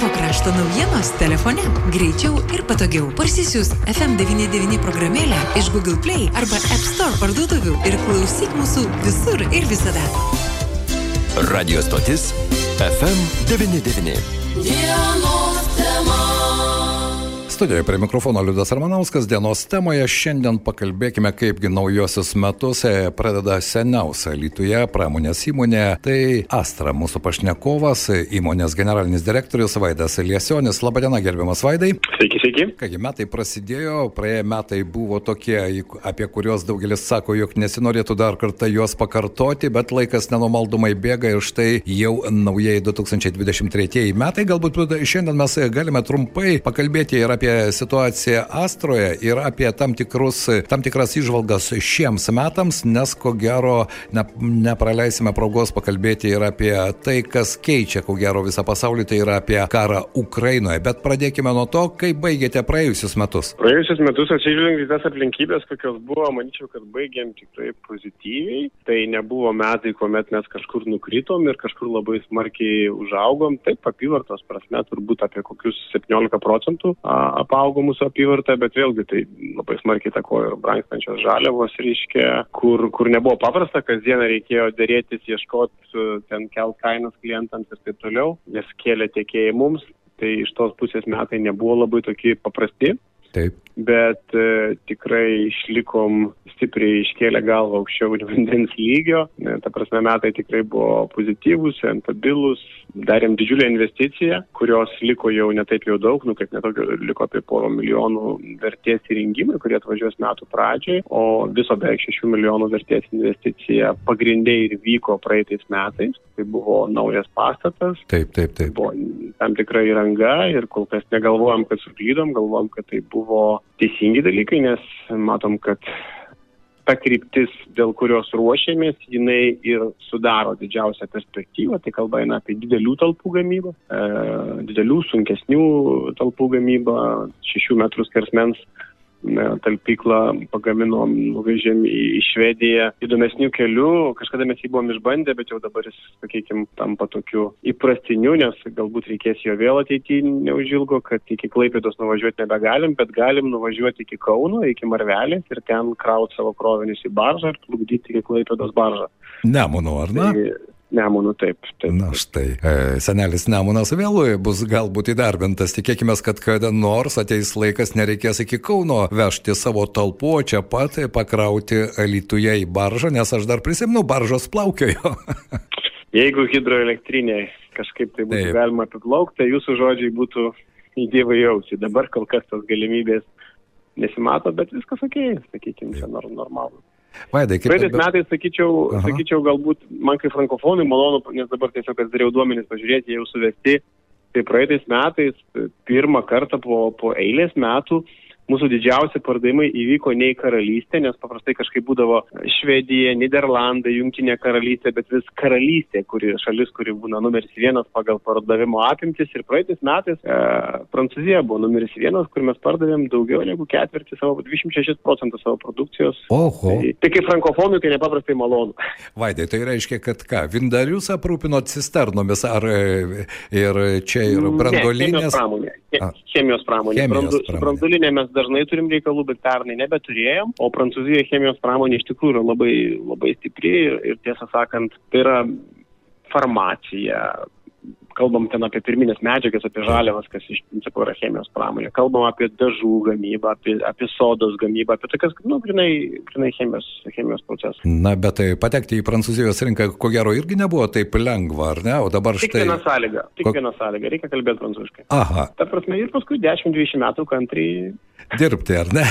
Tavo krašto naujienos telefone. Greičiau ir patogiau. Parsisius FM99 programėlę iš Google Play arba App Store parduotuvių ir klausyk mūsų visur ir visada. Radio stotis FM99. Dienos tema. Studijoje prie mikrofono Liudas Armanauskas dienos temoje. Šiandien pakalbėkime, kaipgi naujosius metus e, pradeda seniausia Lietuvoje pramonės įmonė. Tai Astra, mūsų pašnekovas, įmonės generalinis direktorius Vaidas Liesionis. Labadiena, gerbiamas Vaidai. Sveiki, sveiki. Kągi metai prasidėjo, praėję metai buvo tokie, apie kuriuos daugelis sako, jog nesinorėtų dar kartą juos pakartoti, bet laikas nenumaldomai bėga ir štai jau naujieji 2023 metai. Galbūt šiandien mes galime trumpai pakalbėti ir apie apie situaciją Astroje ir apie tam, tikrus, tam tikras išvalgas šiems metams, nes ko gero ne, nepraleisime progos pakalbėti ir apie tai, kas keičia ko gero visą pasaulį, tai yra apie karą Ukrainoje. Bet pradėkime nuo to, kaip baigėte praėjusius metus. Praėjusius metus atsižvelgiant į tas aplinkybės, kokios buvo, manyčiau, kad baigėm tikrai pozityviai. Tai nebuvo metai, kuomet mes kažkur nukritom ir kažkur labai smarkiai užaugom. Taip, apyvartos prasme turbūt apie kokius 17 procentų apaugo mūsų apyvarta, bet vėlgi tai labai smarkiai takojo ir brangstančios žaliavos, reiškia, kur, kur nebuvo paprasta, kasdieną reikėjo dėrėtis, ieškoti, ten kelt kainas klientams ir taip toliau, nes kėlė tiekėjai mums, tai iš tos pusės metai nebuvo labai tokie paprasti. Taip. Bet e, tikrai išlikom stipriai iškėlę galvą aukščiau vandens lygio. E, ta prasme, metai tikrai buvo pozityvūs, rentabilus. Darėm didžiulę investiciją, kurios liko jau netaip jau daug, nu kaip netokio, liko apie poro milijonų vertės įrengimai, kurie atvažiuos metų pradžiai, o viso beveik 6 milijonų vertės investicija pagrindė ir vyko praeitais metais. Tai buvo naujas pastatas. Taip, taip, taip. Buvo tam tikra įranga ir kol kas negalvojom, kad suklydom, galvojom, kad tai buvo teisingi dalykai, nes matom, kad ta kryptis, dėl kurios ruošiamės, jinai ir sudaro didžiausią perspektyvą. Tai kalba eina apie didelių talpų gamybą, e, didelių, sunkesnių talpų gamybą, šešių metrų skersmens talpyklą pagaminom, nuvežėm į Švediją įdomesnių kelių. Kažkada mes jį buvom išbandę, bet jau dabar jis, sakykime, tampa tokiu įprastiniu, nes galbūt reikės jo vėl ateityje neužilgo, kad iki Klaipėdos nuvažiuoti nebegalim, bet galim nuvažiuoti iki Kauno, iki Marvelės ir ten krauti savo krovinius į baržą ir plukdyti iki Klaipėdos baržą. Nemono, ar ne? Tai, Nemūnų, taip. taip. Na štai, e, senelis Nemunas vėl bus galbūt įdarbintas. Tikėkime, kad kada nors ateis laikas, nereikės iki Kauno vežti savo talpų, čia pat pakrauti Lietuvoje į baržą, nes aš dar prisimenu, baržos plaukiojo. Jeigu hidroelektrinė kažkaip tai būtų taip. galima apiplaukti, tai jūsų žodžiai būtų į dievą jausi. Dabar kol kas tos galimybės nesimato, bet viskas ok, sakykime, čia normalu. Vaidai, kaip... Praeitais metais, sakyčiau, Aha. sakyčiau, galbūt man kaip frankofonui malonu, nes dabar tiesiog atsidariau duomenys pažiūrėti, jie jau suvesti. Tai praeitais metais, pirmą kartą po, po eilės metų, uh, mūsų didžiausi pardavimai įvyko ne į karalystę, nes paprastai kažkaip būdavo Švedija, Niderlandai, Junktinė karalystė, bet vis karalystė, kuri šalis, kuri būna numeris vienas pagal pardavimo apimtis. Ir praeitais metais e, Prancūzija buvo numeris vienas, kur mes pardavėm daugiau negu ketvirtį savo, 26 procentų savo produkcijos. Oho. Tai, tai kaip frankofonui, tai nepaprastai malonu. Vaidai, tai reiškia, kad ką, vindarius aprūpinot cisternomis, ar e, ir čia ir brandolinės? Ne, chemijos pramonė. Chemijos pramonė. Chemijos pramonė. Brandulinė mes dažnai turim reikalų, bet pernai nebeturėjom, o Prancūzijoje chemijos pramonė iš tikrųjų yra labai, labai stipri ir, ir tiesą sakant, tai yra farmacija, kalbam ten apie pirminės medžiagas, apie žaliavas, kas iš principo yra chemijos pramonė, kalbam apie dažų gamybą, apie, apie sodos gamybą, apie tokias, nu, grinai, grinai chemijos, chemijos procesas. Na, bet tai patekti į Prancūzijos rinką, ko gero, irgi nebuvo taip lengva, ar ne? O dabar štai... Tik viena sąlyga, tik Kok... viena sąlyga, reikia kalbėti prancūziškai. Aha. Ta prasme, ir paskui 10-20 metų kantriai dirbti, ar ne?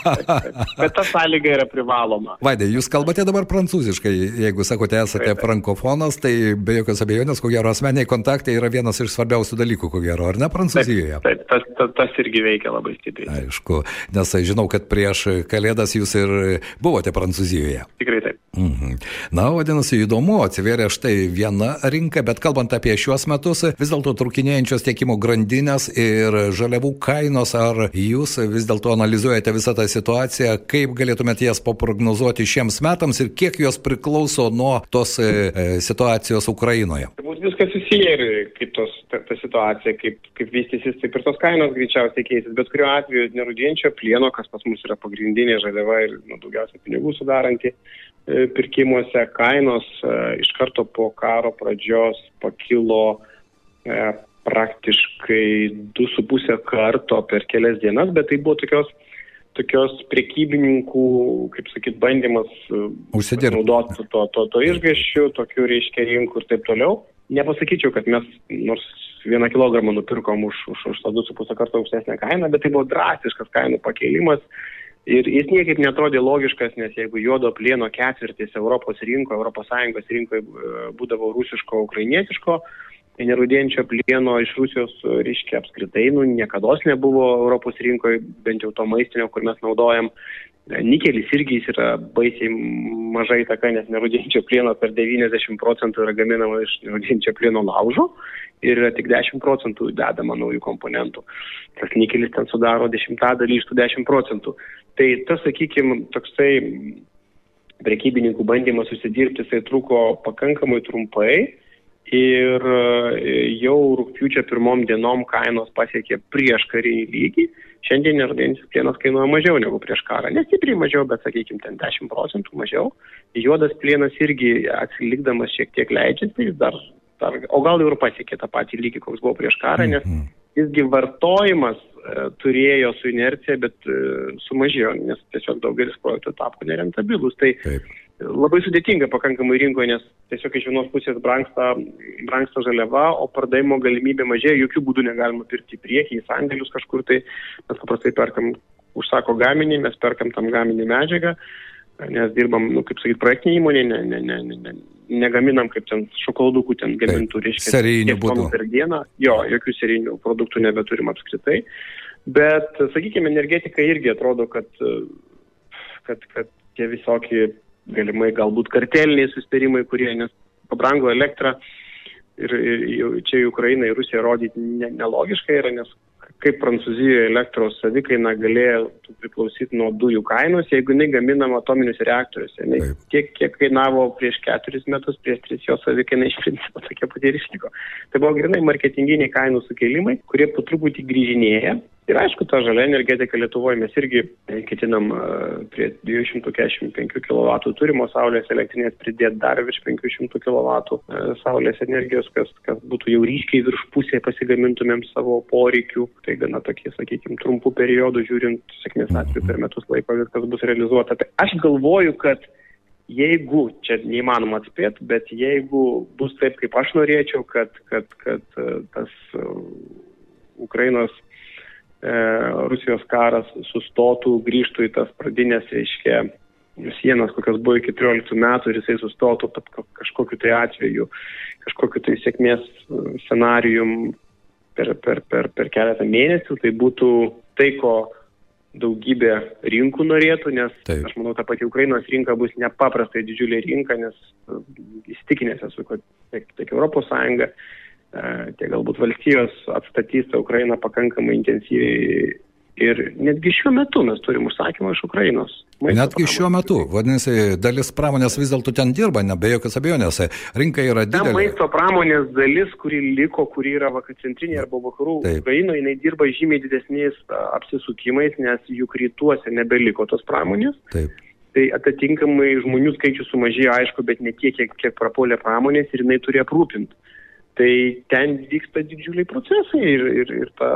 Bet ta sąlyga yra privaloma. Vaidai, jūs kalbate dabar prancūziškai, jeigu sakote, esate frankofonas, tai be jokios abejonės, ko gero, asmeniai kontaktai yra vienas iš svarbiausių dalykų, ko gero, ar ne Prancūzijoje? Taip, taip tas, tas, tas irgi veikia labai stipriai. Aišku, nes žinau, kad prieš Kalėdas jūs ir buvote Prancūzijoje. Tikrai taip. Mhm. Na, vadinasi, įdomu, atsiveria štai viena rinka, bet kalbant apie šiuos metus, vis dėlto trukinėjančios tiekimo grandinės ir žaliavų kainos, ar jūs vis dėlto analizuojate visą tą situaciją, kaip galėtumėte jas paprognozuoti šiems metams ir kiek jos priklauso nuo tos e, e situacijos Ukrainoje? Turbūt viskas susiję ir kaip tos, ta, ta situacija, kaip, kaip vystysis, taip ir tos kainos greičiausiai keisis, bet kuriuo atveju nerudėjančio plieno, kas pas mus yra pagrindinė žaliava ir nu, daugiausia pinigų sudaranti, pirkimuose kainos e, iš karto po karo pradžios pakilo e, praktiškai 2,5 karto per kelias dienas, bet tai buvo tokios, tokios priekybininkų, kaip sakyt, bandymas naudoti to, to, to išgaščių, tokių reiškia rinkų ir taip toliau. Nepasakyčiau, kad mes nors vieną kilogramą nupirkom už, už, už tą 2,5 karto aukštesnę kainą, bet tai buvo drastiškas kainų pakėlimas Ir jis niekaip netrodė logiškas, nes jeigu juodo plieno ketvirtis Europos rinkoje, ES rinkoje būdavo rusiško, ukrainietiško, tai nerudėjančio plieno iš Rusijos, reiškia, apskritai, nu, niekada nebuvo Europos rinkoje, bent jau to maistinio, kur mes naudojam. Nikelis irgi jis yra baisiai mažai taka, nes nerudėjančio plieno per 90 procentų yra gaminama iš nerudėjančio plieno laužo ir yra tik 10 procentų dedama naujų komponentų. Tas nikelis ten sudaro dešimtadalį iš tų 10 procentų. Tai tas, sakykime, toksai prekybininkų bandymas susidirbti, jisai truko pakankamai trumpai ir e, jau rūpiučio pirmom dienom kainos pasiekė prieš karinį lygį. Šiandien nerudėjantis plienas kainuoja mažiau negu prieš karą. Nestipriai mažiau, bet sakykime, ten 10 procentų mažiau. Juodas plienas irgi atsilikdamas šiek tiek leidžiasi, jis dar ar, o gal jau ir pasiekė tą patį lygį, koks buvo prieš karą, nes mhm. visgi vartojimas turėjo su inercija, bet e, sumažėjo, nes tiesiog daugelis projektų tapo nerentabilus. Tai Taip. labai sudėtinga pakankamai rinkoje, nes tiesiog iš vienos pusės brangsta, brangsta žaliava, o pardavimo galimybė mažėja, jokių būdų negalima pirkti į priekį, į sandėlius kažkur, tai mes paprastai perkam, užsako gaminį, mes perkam tam gaminį medžiagą nes dirbam, nu, kaip sakyt, projektinė įmonė, ne, ne, ne, ne, negaminam kaip ten šokoladukų ten gamintų, reiškia, serijinių būdų. Per dieną, jo, jokių serijinių produktų nebeturim apskritai. Bet, sakykime, energetika irgi atrodo, kad, kad, kad tie visokie galimai galbūt karteliniai susitarimai, kurie, nes pabrango elektrą ir, ir čia į Ukrainą, į Rusiją rodyti nelogiškai yra, nes kaip Prancūzijoje elektros savikaina galėjo priklausyti nuo dujų kainos, jeigu jinai gaminama atominiuose reaktoriuose. Tiek, kiek kainavo prieš keturis metus, prieš tris jos savikaina iš principo tokia pati ir išliko. Tai buvo grinai marketinginiai kainų sukelimai, kurie po truputį grįžinėja Ir aišku, ta žalia energetika Lietuvoje mes irgi ketinam prie 245 kW turimo saulės elektrinės pridėti dar virš 500 kW saulės energijos, kas, kas būtų jau ryškiai virš pusėje pasigamintumėm savo poreikių. Tai gana tokie, sakykime, trumpų periodų žiūrint, sėkmės atveju per metus laiko viskas bus realizuota. Tai aš galvoju, kad jeigu, čia neįmanoma atspėti, bet jeigu bus taip, kaip aš norėčiau, kad, kad, kad tas Ukrainos E, Rusijos karas sustotų, grįžtų į tas pradinės, reiškia, sienas, kokios buvo iki 14 metų ir jisai sustotų kažkokiu tai atveju, kažkokiu tai sėkmės e, scenarijum per, per, per, per keletą mėnesių, tai būtų tai, ko daugybė rinkų norėtų, nes Taip. aš manau, ta pati Ukrainos rinka bus nepaprastai didžiulė rinka, nes e, įstikinęs esu, kad tiek, tiek Europos Sąjunga, Tiek galbūt valstijos atstatys tą Ukrainą pakankamai intensyviai. Ir netgi šiuo metu mes turim užsakymą iš Ukrainos. Netgi šiuo metu, vadinasi, dalis pramonės vis dėlto ten dirba, ne be jokios abejonės. Rinka yra didelė. Ta maisto pramonės dalis, kuri liko, kuri yra centrinė arba vakarų Taip. Ukrainoje, jinai dirba žymiai didesniais apsisukimais, nes juk rytuose nebeliko tos pramonės. Taip. Tai atitinkamai žmonių skaičius sumažėjo, aišku, bet ne tiek, kiek, kiek prapolė pramonės ir jinai turi aprūpinti. Tai ten vyksta didžiuliai procesai ir, ir, ir ta,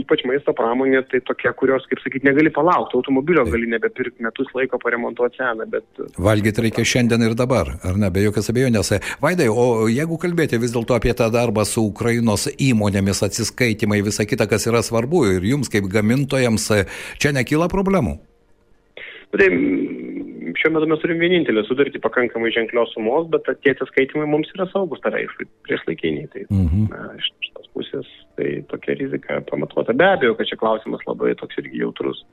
ypač maisto pramonė, tai tokia, kurios, kaip sakyti, negali palaukti. Automobilio gali nebepirkti metus laiko paremontuoti seną, bet... Valgyti reikia šiandien ir dabar, ar ne, be jokios abejonės. Vaidai, o jeigu kalbėti vis dėlto apie tą darbą su Ukrainos įmonėmis, atsiskaitimai, visa kita, kas yra svarbu ir jums kaip gamintojams, čia nekyla problemų? Tai šiuo metu mes turim vienintelį sudartį pakankamai ženklios sumos, bet tie atsiskaitimai mums yra saugus tarifai prieš laikiniai. Tai mhm. na, iš šitos pusės tai tokia rizika pamatuota. Be abejo, kad čia klausimas labai toks irgi jautrus.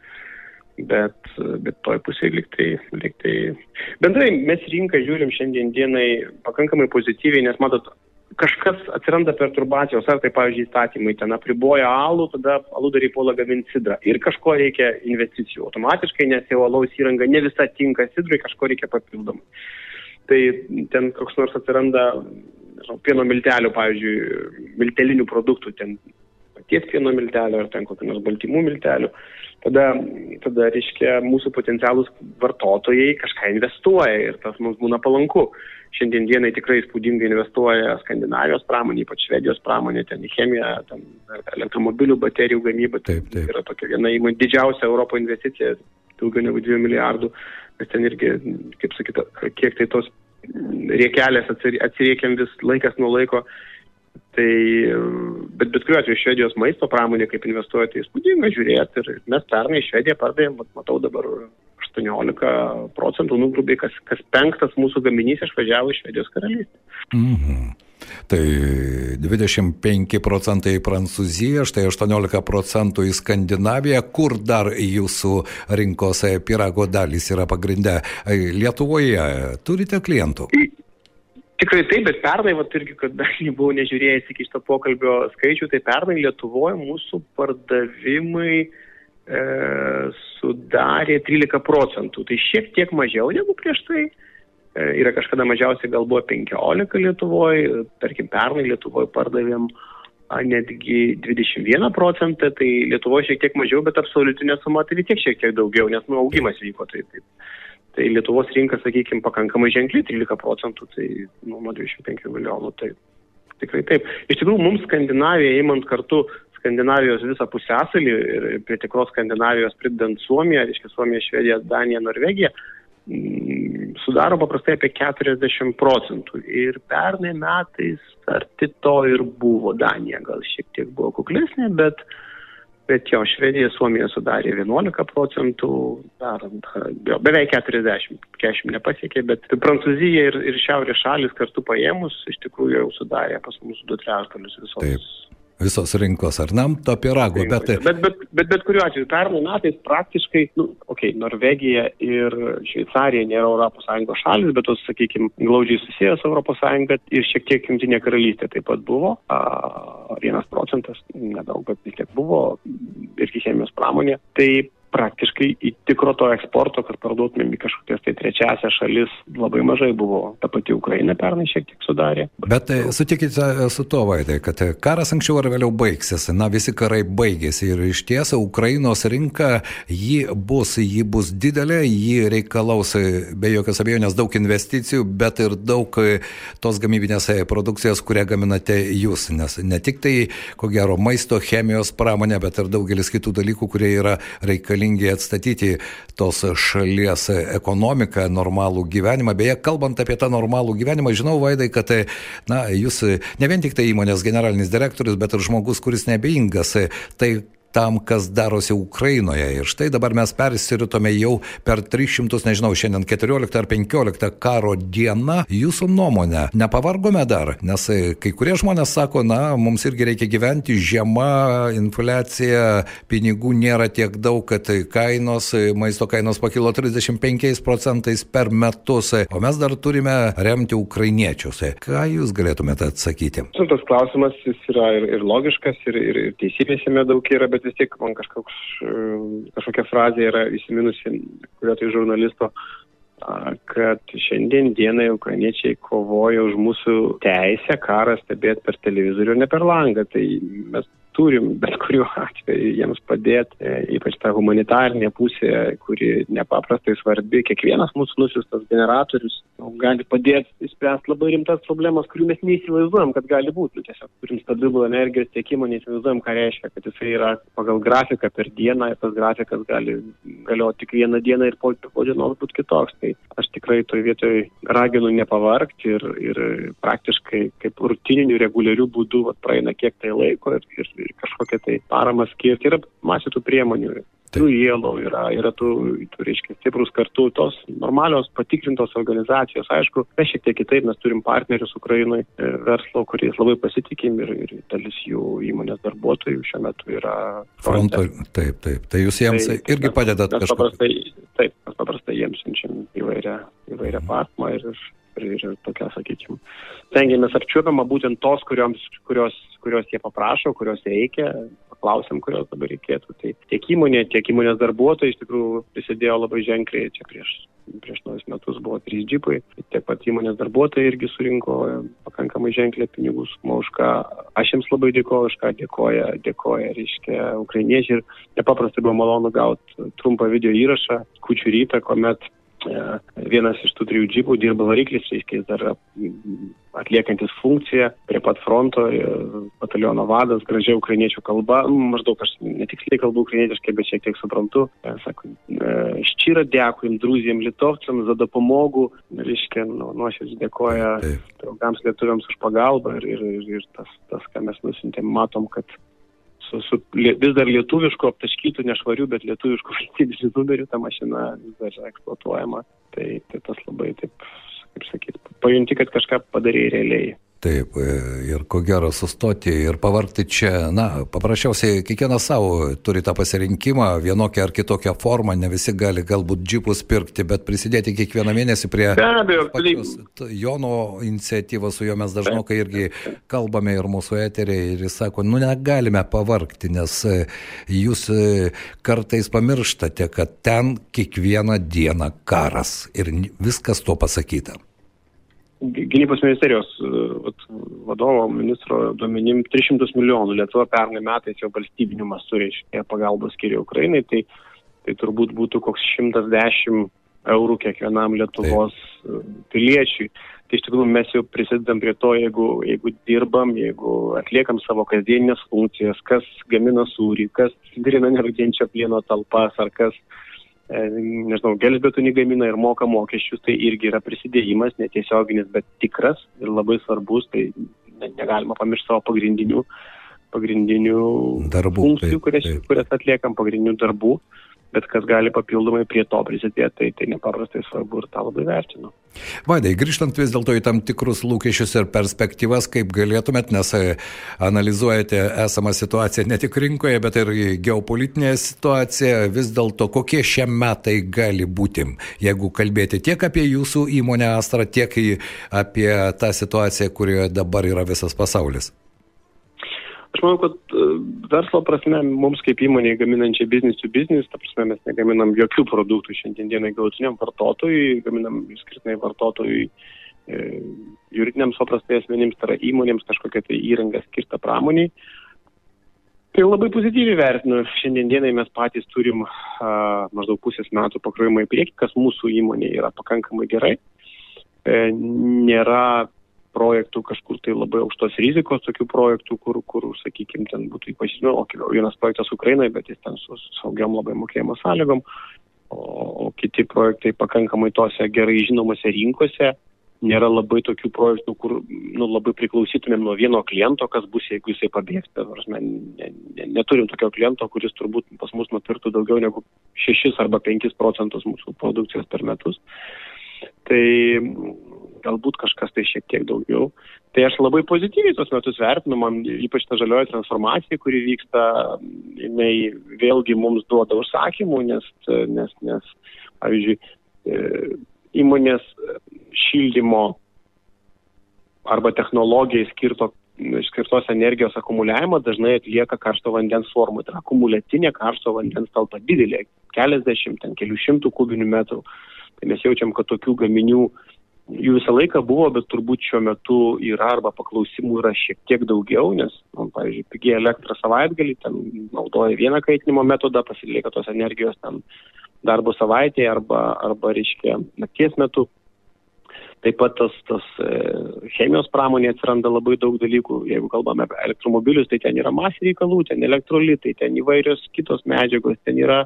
bet, bet toj pusėje liktai, liktai. Bendrai mes rinką žiūrim šiandien dienai pakankamai pozityviai, nes matot, kažkas atsiranda perturbacijos, ar tai, pavyzdžiui, įstatymai ten apriboja alų, tada aludariai puola gaminti sidrą. Ir kažko reikia investicijų automatiškai, nes jau alaus įranga ne visa tinka sidrai, kažko reikia papildomai. Tai ten koks nors atsiranda nežinau, pieno miltelių, pavyzdžiui, miltelinių produktų, ten paties pieno miltelio ar ten kokių nors baltymų miltelių, tada, tada reiškia, mūsų potencialus vartotojai kažką investuoja ir tas mums būna palanku. Šiandien dienai tikrai įspūdingai investuoja Skandinavijos pramonė, ypač Švedijos pramonė, ten į chemiją, ten elektromobilių baterijų gamybą. Taip, taip. Yra tokia viena įmonė, didžiausia Europo investicija, daugiau negu 2 milijardų. Mes ten irgi, kaip sakyta, kiek tai tos riekelės atsiriekiam vis laikas nuo laiko. Tai, bet bet kuriuo atveju Švedijos maisto pramonė, kaip investuoja, tai įspūdinga žiūrėti. Ir mes pernai Švediją pardavėm, matau dabar 18 procentų, nugrubiai, kas, kas penktas mūsų gaminys išvažiavo iš Švedijos karalystės. Mhm. Tai 25 procentai į Prancūziją, štai 18 procentų į Skandinaviją. Kur dar jūsų rinkos pirago dalys yra pagrindę? Lietuvoje turite klientų? Tikrai taip, bet pernai, va, irgi, kad dar nebuvau nežiūrėjęs iki šito pokalbio skaičių, tai pernai Lietuvoje mūsų pardavimai e, sudarė 13 procentų. Tai šiek tiek mažiau negu prieš tai. E, yra kažkada mažiausiai gal buvo 15 Lietuvoje, tarkim, pernai Lietuvoje pardavėm a, netgi 21 procentą, tai Lietuvoje šiek tiek mažiau, bet absoliutinė suma tai vis tiek šiek tiek daugiau, nes nu, augimas vyko. Tai, tai, tai Lietuvos rinka, sakykime, pakankamai ženkli, 13 procentų, tai nu, nuo 25 milijonų, tai tikrai taip. Iš tikrųjų, mums Skandinavija, įmant kartu Skandinavijos visą pusęsalį ir prie tikros Skandinavijos pridedant Suomiją, reiškia Suomiją, Švediją, Daniją, Norvegiją, sudaro paprastai apie 40 procentų. Ir pernai metais arti to ir buvo Danija, gal šiek tiek buvo kuklesnė, bet, bet jo, Švedija, Suomija sudarė 11 procentų, dar, jo, beveik 40, 40 nepasiekė, bet Prancūzija ir, ir Šiaurės šalis kartu paėmus iš tikrųjų jau sudarė pas mus du trečdalius visos. Taip visos rinkos, ar nam to pirago. Bet, bet, bet, bet, bet kuriuo atveju, pernai metais praktiškai, nu, okei, okay, Norvegija ir Šveicarija nėra Sąjungos šalis, bet tos, sakykime, glaudžiai susijęs Sąjunga ir šiek tiek Jungtinė karalystė taip pat buvo, a, vienas procentas, nedaug, bet vis tiek buvo irgi chemijos pramonė. Tai praktiškai į tikro to eksporto, kad parduotumėm į kažkokias tai trečiasias šalis, labai mažai buvo. Ta pati Ukraina pernai šiek tiek sudarė. Bet tai sutikite su to, Vaidai, kad karas anksčiau ar vėliau baigsis. Na, visi karai baigėsi ir iš tiesų Ukrainos rinka, ji bus, ji bus didelė, ji reikalaus be jokios abejonės daug investicijų, bet ir daug tos gamybinės produkcijos, kurią gaminate jūs. Nes ne tik tai, ko gero, maisto, chemijos pramonė, bet ir daugelis kitų dalykų, kurie yra reikalingi reikalingi atstatyti tos šalies ekonomiką, normalų gyvenimą. Beje, kalbant apie tą normalų gyvenimą, žinau, Vaidai, kad na, jūs ne vien tik tai įmonės generalinis direktorius, bet ir žmogus, kuris nebeingas. Tai tam, kas darosi Ukrainoje. Ir štai dabar mes persiritome jau per 300, nežinau, šiandien 14 ar 15 karo diena. Jūsų nuomonė, nepavargome dar, nes kai kurie žmonės sako, na, mums irgi reikia gyventi, žiema, infliacija, pinigų nėra tiek daug, kad kainos, maisto kainos pakilo 35 procentais per metus, o mes dar turime remti ukrainiečius. Ką jūs galėtumėte atsakyti? Tas klausimas yra ir, ir logiškas, ir, ir, ir teisybės jame daug yra, bet vis tiek man kažkoks, kažkokia frazė yra įsiminusi, kurio tai žurnalisto, kad šiandien dienai ukrainiečiai kovoja už mūsų teisę karą stebėti per televizorių ne per langą. Tai mes turim bet kuriuo atveju jiems padėti, e, ypač ta humanitarinė pusė, kuri nepaprastai svarbi. Kiekvienas mūsų nusiustas generatorius nu, gali padėti įspręsti labai rimtas problemas, kurių mes neįsivaizduojam, kad gali būti. Nu, tiesiog turim stabilų energijos tiekimą, neįsivaizduojam, ką reiškia, kad jisai yra pagal grafiką per dieną ir tas grafikas gali galioti tik vieną dieną ir po, po dienos būti kitoks. Tai aš tikrai toj vietoj raginu nepavargti ir, ir praktiškai kaip rutininių reguliarių būdų vat, praeina kiek tai laiko ir, ir, kažkokią tai paramą skirti. Yra masė tų priemonių. Tų jėlų yra, yra tų, tų reiškia, stiprus kartu, tos normalios patikrintos organizacijos. Aišku, mes šiek tiek kitaip, mes turim partnerius Ukrainai, e, verslo, kuriais labai pasitikim ir, ir dalis jų įmonės darbuotojų šiuo metu yra fronto. Taip, taip. Tai jūs jiems tai, irgi padedat kažkaip. Paprastai, taip, mes paprastai jiems siunčiam įvairią, įvairią paramą ir, ir, ir tokia, sakykime, stengiamės apčiuopiamą būtent tos, kurioms, kurios, kurios jie paprašo, kurios reikia, paklausėm, kurios dabar reikėtų. Tai tiek įmonė, tiek įmonės darbuotojai iš tikrųjų prisidėjo labai ženkliai. Čia prieš, prieš naujus metus buvo trys džipai. Tiek pat įmonės darbuotojai irgi surinko pakankamai ženkliai pinigų sumą, už ką aš jiems labai dėkoju, už ką dėkoja, dėkoja, reiškia, ukrainiečiai. Ir nepaprastai buvo malonu gauti trumpą video įrašą, kučių rytą, kuomet vienas iš tų trijų džipų dirba variklis, reiškia, dar atliekantis funkciją prie pat fronto, e, bataliono vadas, gražiai ukrainiečių kalba, nu, maždaug aš netiksliai kalbu ukrainietiškai, bet šiek tiek suprantu. E, Sako, ščyra dėkuojam druzijam litovcam za dopomogų, reiškia, nu, nuoširdžiai dėkoja draugams lietuviams už pagalbą ir, ir, ir, ir tas, tas, ką mes nusintėm, matom, kad su, su vis dar lietuvišku aptaškytų, nešvarių, bet lietuvišku valstybės numeriu ta mašina vis dar yra eksploatuojama. Tai, tai tas labai taip kaip sakyt, pajunti, kad kažką padarė realiai. Taip, e, ir ko gero sustoti ir pavargti čia, na, paprasčiausiai kiekvienas savo turi tą pasirinkimą, vienokią ar kitokią formą, ne visi gali galbūt džipus pirkti, bet prisidėti kiekvieną mėnesį prie... Be abejo, pačios, Jono iniciatyvos, su juo mes dažnokai irgi kalbame ir mūsų eteriai, ir jis sako, nu negalime pavargti, nes e, jūs e, kartais pamirštate, kad ten kiekvieną dieną karas ir viskas to pasakyta. Gynybos ministerijos vat, vadovo ministro duomenim 300 milijonų Lietuva pernai metais jau valstybiniu mastu reiškia pagalbos skiria Ukrainai, tai, tai turbūt būtų koks 110 eurų kiekvienam Lietuvos Taip. piliečiui. Tai iš tikrųjų mes jau prisidedam prie to, jeigu, jeigu dirbam, jeigu atliekam savo kasdieninės funkcijas, kas gamina sūrį, kas grina nerūdienčio plieno talpas ar kas E, nežinau, gelžbetonį gamina ir moka mokesčius, tai irgi yra prisidėjimas, netiesioginis, bet tikras ir labai svarbus, tai negalima pamiršti savo pagrindinių, pagrindinių darbų, funkcijų, kurias, kurias atliekam, pagrindinių darbų bet kas gali papildomai prie to prisidėti, tai, tai nepaprastai svarbu ir tą labai vertinu. Vaidai, grįžtant vis dėlto į tam tikrus lūkesčius ir perspektyvas, kaip galėtumėt, nes e, analizuojate esamą situaciją ne tik rinkoje, bet ir geopolitinėje situaciją, vis dėlto kokie šie metai gali būti, jeigu kalbėti tiek apie jūsų įmonę Astra, tiek apie tą situaciją, kurioje dabar yra visas pasaulis. Aš manau, kad e, verslo prasme mums kaip įmonėje gaminančiai business to business, ta prasme mes negaminam jokių produktų šiandienai galutiniam vartotojui, gaminam skirtinai vartotojui e, juridiniams paprastai asmenims, tai yra įmonėms kažkokia tai įranga skirta pramoniai. Tai labai pozityviai vertinu. Šiandienai mes patys turim a, maždaug pusės metų pakrovimą į priekį, kas mūsų įmonė yra pakankamai gerai. E, nėra projektų kažkur tai labai aukštos rizikos, tokių projektų, kur, kur sakykime, ten būtų ypač, nu, vienas projektas Ukrainai, bet jis ten su saugiam labai mokėjimo sąlygom, o, o kiti projektai pakankamai tose gerai žinomose rinkose. Nėra labai tokių projektų, kur nu, labai priklausytumėm nuo vieno kliento, kas bus, jeigu jisai pabėgs. Ne, ne, neturim tokio kliento, kuris turbūt pas mus nupirktų daugiau negu 6 arba 5 procentus mūsų produkcijos per metus. Tai galbūt kažkas tai šiek tiek daugiau. Tai aš labai pozityviai tos metus vertinu, man ypač ta žalioji transformacija, kuri vyksta, jinai vėlgi mums duoda užsakymų, nes, nes, nes pavyzdžiui, e, įmonės šildymo arba technologijai skirto skirtos energijos akumuliavimą dažnai atlieka karšto vandens formų. Tai akumuliacinė karšto vandens talpa didelė, keliasdešimt, ten kelių šimtų kubinių metrų. Tai mes jaučiam, kad tokių gaminių jų visą laiką buvo, bet turbūt šiuo metu yra arba paklausimų yra šiek tiek daugiau, nes, man, pavyzdžiui, pigiai elektrą savaitgalį, ten naudoja vieną kaitinimo metodą, pasilieka tos energijos ten darbo savaitėje arba, arba reiškia, nakties metu. Taip pat tas, tas e, chemijos pramonė atsiranda labai daug dalykų. Jeigu kalbame apie elektromobilius, tai ten yra masė reikalų, ten elektrolitai, ten įvairios kitos medžiagos, ten yra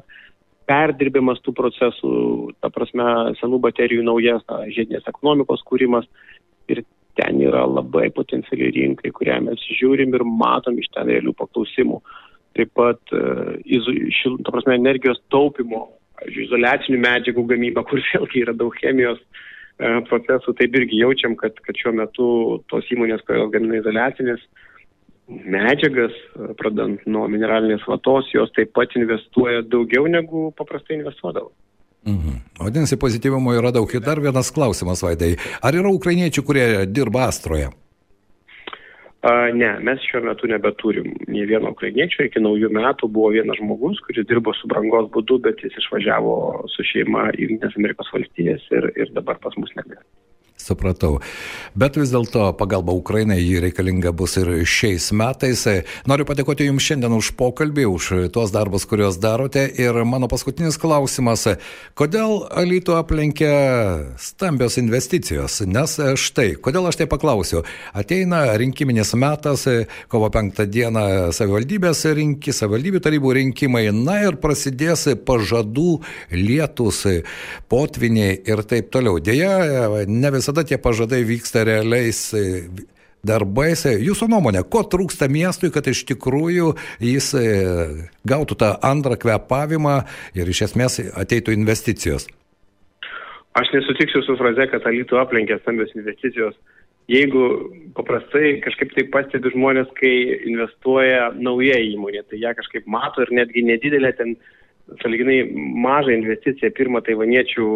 perdirbimas tų procesų, ta prasme, senų baterijų naujas, ta, žiedinės ekonomikos kūrimas. Ir ten yra labai potencialiai rinkai, kurią mes žiūrim ir matom iš ten realių paklausimų. Taip pat, e, šil, ta prasme, energijos taupimo, izoliacinių medžiagų gamyba, kur vėlgi yra daug chemijos e, procesų, taip irgi jaučiam, kad, kad šiuo metu tos įmonės, kurios gamina izoliacinės medžiagas, pradant nuo mineralinės vatos, jos taip pat investuoja daugiau negu paprastai investuodavo. Mhm. Vadinasi, pozityvumo yra daug. Ir dar vienas klausimas, Vaidai. Ar yra ukrainiečių, kurie dirba Astroje? A, ne, mes šiuo metu nebeturim nei vieno ukrainiečio. Iki naujų metų buvo vienas žmogus, kuris dirbo su brangos būdu, bet jis išvažiavo su šeima į Junktinės Amerikos valstijas ir, ir dabar pas mus negali. Supratau. Bet vis dėlto pagalba Ukrainai jį reikalinga bus ir šiais metais. Noriu padėkoti Jums šiandien už pokalbį, už tuos darbus, kuriuos darote. Ir mano paskutinis klausimas. Kodėl Alytų aplenkia stambios investicijos? Nes štai, kodėl aš tai paklausiu. Ateina rinkiminis metas, kovo penktą dieną savivaldybės rinkimai, savivaldybių tarybų rinkimai, na ir prasidės pažadų lietus, potviniai ir taip toliau. Deja, ne visada visada tie pažadai vyksta realiais e, darbais. Jūsų nuomonė, ko trūksta miestui, kad iš tikrųjų jis e, gautų tą antrą kvepavimą ir iš esmės ateitų investicijos? Aš nesutiksiu su fraze, kad alytų aplenkė stambios investicijos. Jeigu paprastai kažkaip tai pastebi žmonės, kai investuoja nauja įmonė, tai ją kažkaip mato ir netgi nedidelė ten saliginai mažą investiciją, pirmą taivaniečių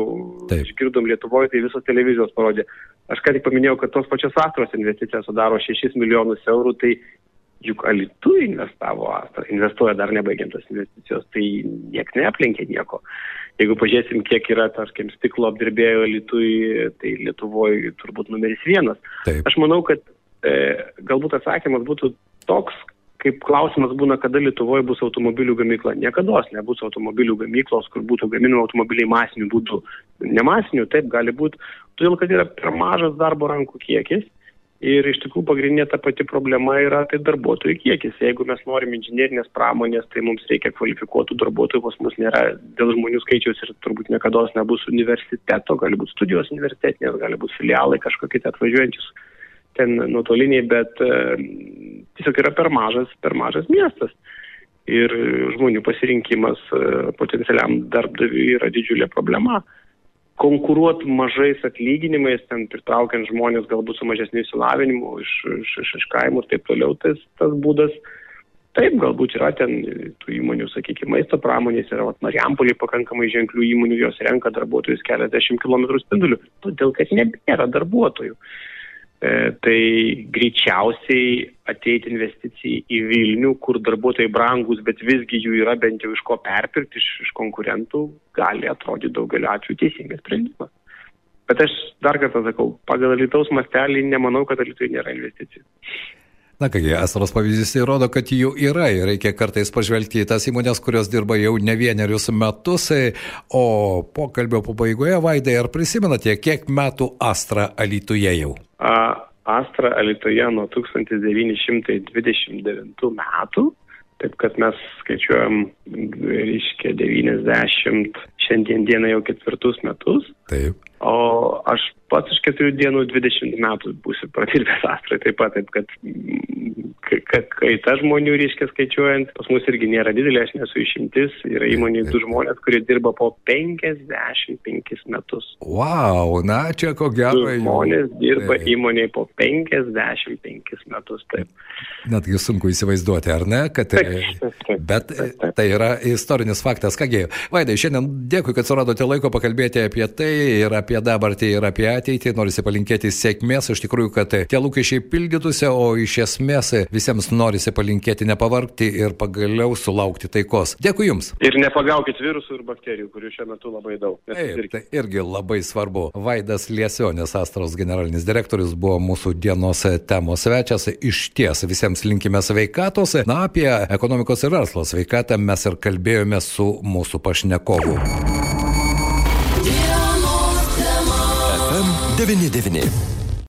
išgirdom Lietuvoje, tai visos televizijos parodė. Aš ką tik paminėjau, kad tos pačios Astros investicija sudaro 6 milijonus eurų, tai juk Alitu investavo Astra, investuoja dar nebaigiantos investicijos, tai niek neaplenkė nieko. Jeigu pažiūrėsim, kiek yra, tarkim, stiklo apdirbėjo Alitui, tai Lietuvoje turbūt numeris vienas. Taip. Aš manau, kad e, galbūt atsakymas būtų toks, kaip klausimas būna, kada Lietuvoje bus automobilių gamykla. Niekada nebus automobilių gamyklos, kur būtų gaminami automobiliai masiniu būdu. Nemasiniu, taip gali būti, todėl kad yra per mažas darbo rankų kiekis. Ir iš tikrųjų pagrindinė ta pati problema yra tai darbuotojų kiekis. Jeigu mes norim inžinierinės pramonės, tai mums reikia kvalifikuotų darbuotojų, pas mus nėra dėl žmonių skaičiaus ir turbūt niekada nebus universiteto, gali būti studijos universitetinės, gali būti filialai kažkokie atvažiuojančius ten nuotoliniai, bet tiesiog yra per mažas, per mažas miestas. Ir žmonių pasirinkimas e, potencialiam darbdaviui yra didžiulė problema. Konkuruoti mažais atlyginimais, ten pritraukiant žmonės galbūt su mažesniu įsilavinimu iš, iš, iš, iš kaimų ir taip toliau, tas, tas būdas Taip, galbūt yra ten tų įmonių, sakykime, maisto pramonės, yra Mariampolį pakankamai ženklių įmonių, jos renka darbuotojus keliasdešimt kilometrų spindulių, todėl kad nebėra darbuotojų. E, tai greičiausiai ateiti investicijai į Vilnių, kur darbuotojai brangus, bet visgi jų yra bent jau iš ko perpirkti iš, iš konkurentų, gali atrodyti daugeliu atveju teisingas sprendimas. Bet aš dar kartą sakau, pagal Lietuvos mastelį nemanau, kad Lietuvai nėra investicijų. Na kągi, Astros pavyzdys įrodo, kad jų yra ir reikia kartais pažvelgti į tas įmonės, kurios dirba jau ne vienerius metus. O pokalbio pabaigoje, Vaidai, ar prisimenate, kiek metų Astra Alituje jau? A, Astra Alitoje nuo 1929 metų. Taip kad mes skaičiuojam, reiškia, 90, šiandien dieną jau ketvirtus metus. Taip. O aš pats iš keturių dienų 20 metų būsiu pradirbęs astrai taip pat, taip kad kaita žmonių, reiškia, skaičiuojant, pas mus irgi nėra didelė, aš nesu išimtis, yra įmonė du žmonės, kurie dirba po 55 metus. Wow, na čia ko gero. Žmonės dirba taip. įmonėje po 55 metus, taip. Netgi sunku įsivaizduoti, ar ne, kad... Taip, taip, taip, bet tai yra istorinis faktas. Kągi, Vaidai, šiandien dėkui, kad suradote laiko pakalbėti apie tai ir apie dabartį ir apie ateitį. Norisi palinkėti sėkmės, iš tikrųjų, kad tie lūkesčiai pildytųsi, o iš esmės visiems norisi palinkėti nepavarkti ir pagaliau sulaukti taikos. Dėkui Jums. Ir nepagaukit virusų ir bakterijų, kurių šiuo metu labai daug. Taip, tai irgi labai svarbu. Vaidas Liesionis, Astros generalinis direktorius, buvo mūsų dienos temos svečias. Iš ties visiems linkime sveikatos. Na, apie ekonomikos ir verslo sveikatą mes ir kalbėjome su mūsų pašnekovu. 99.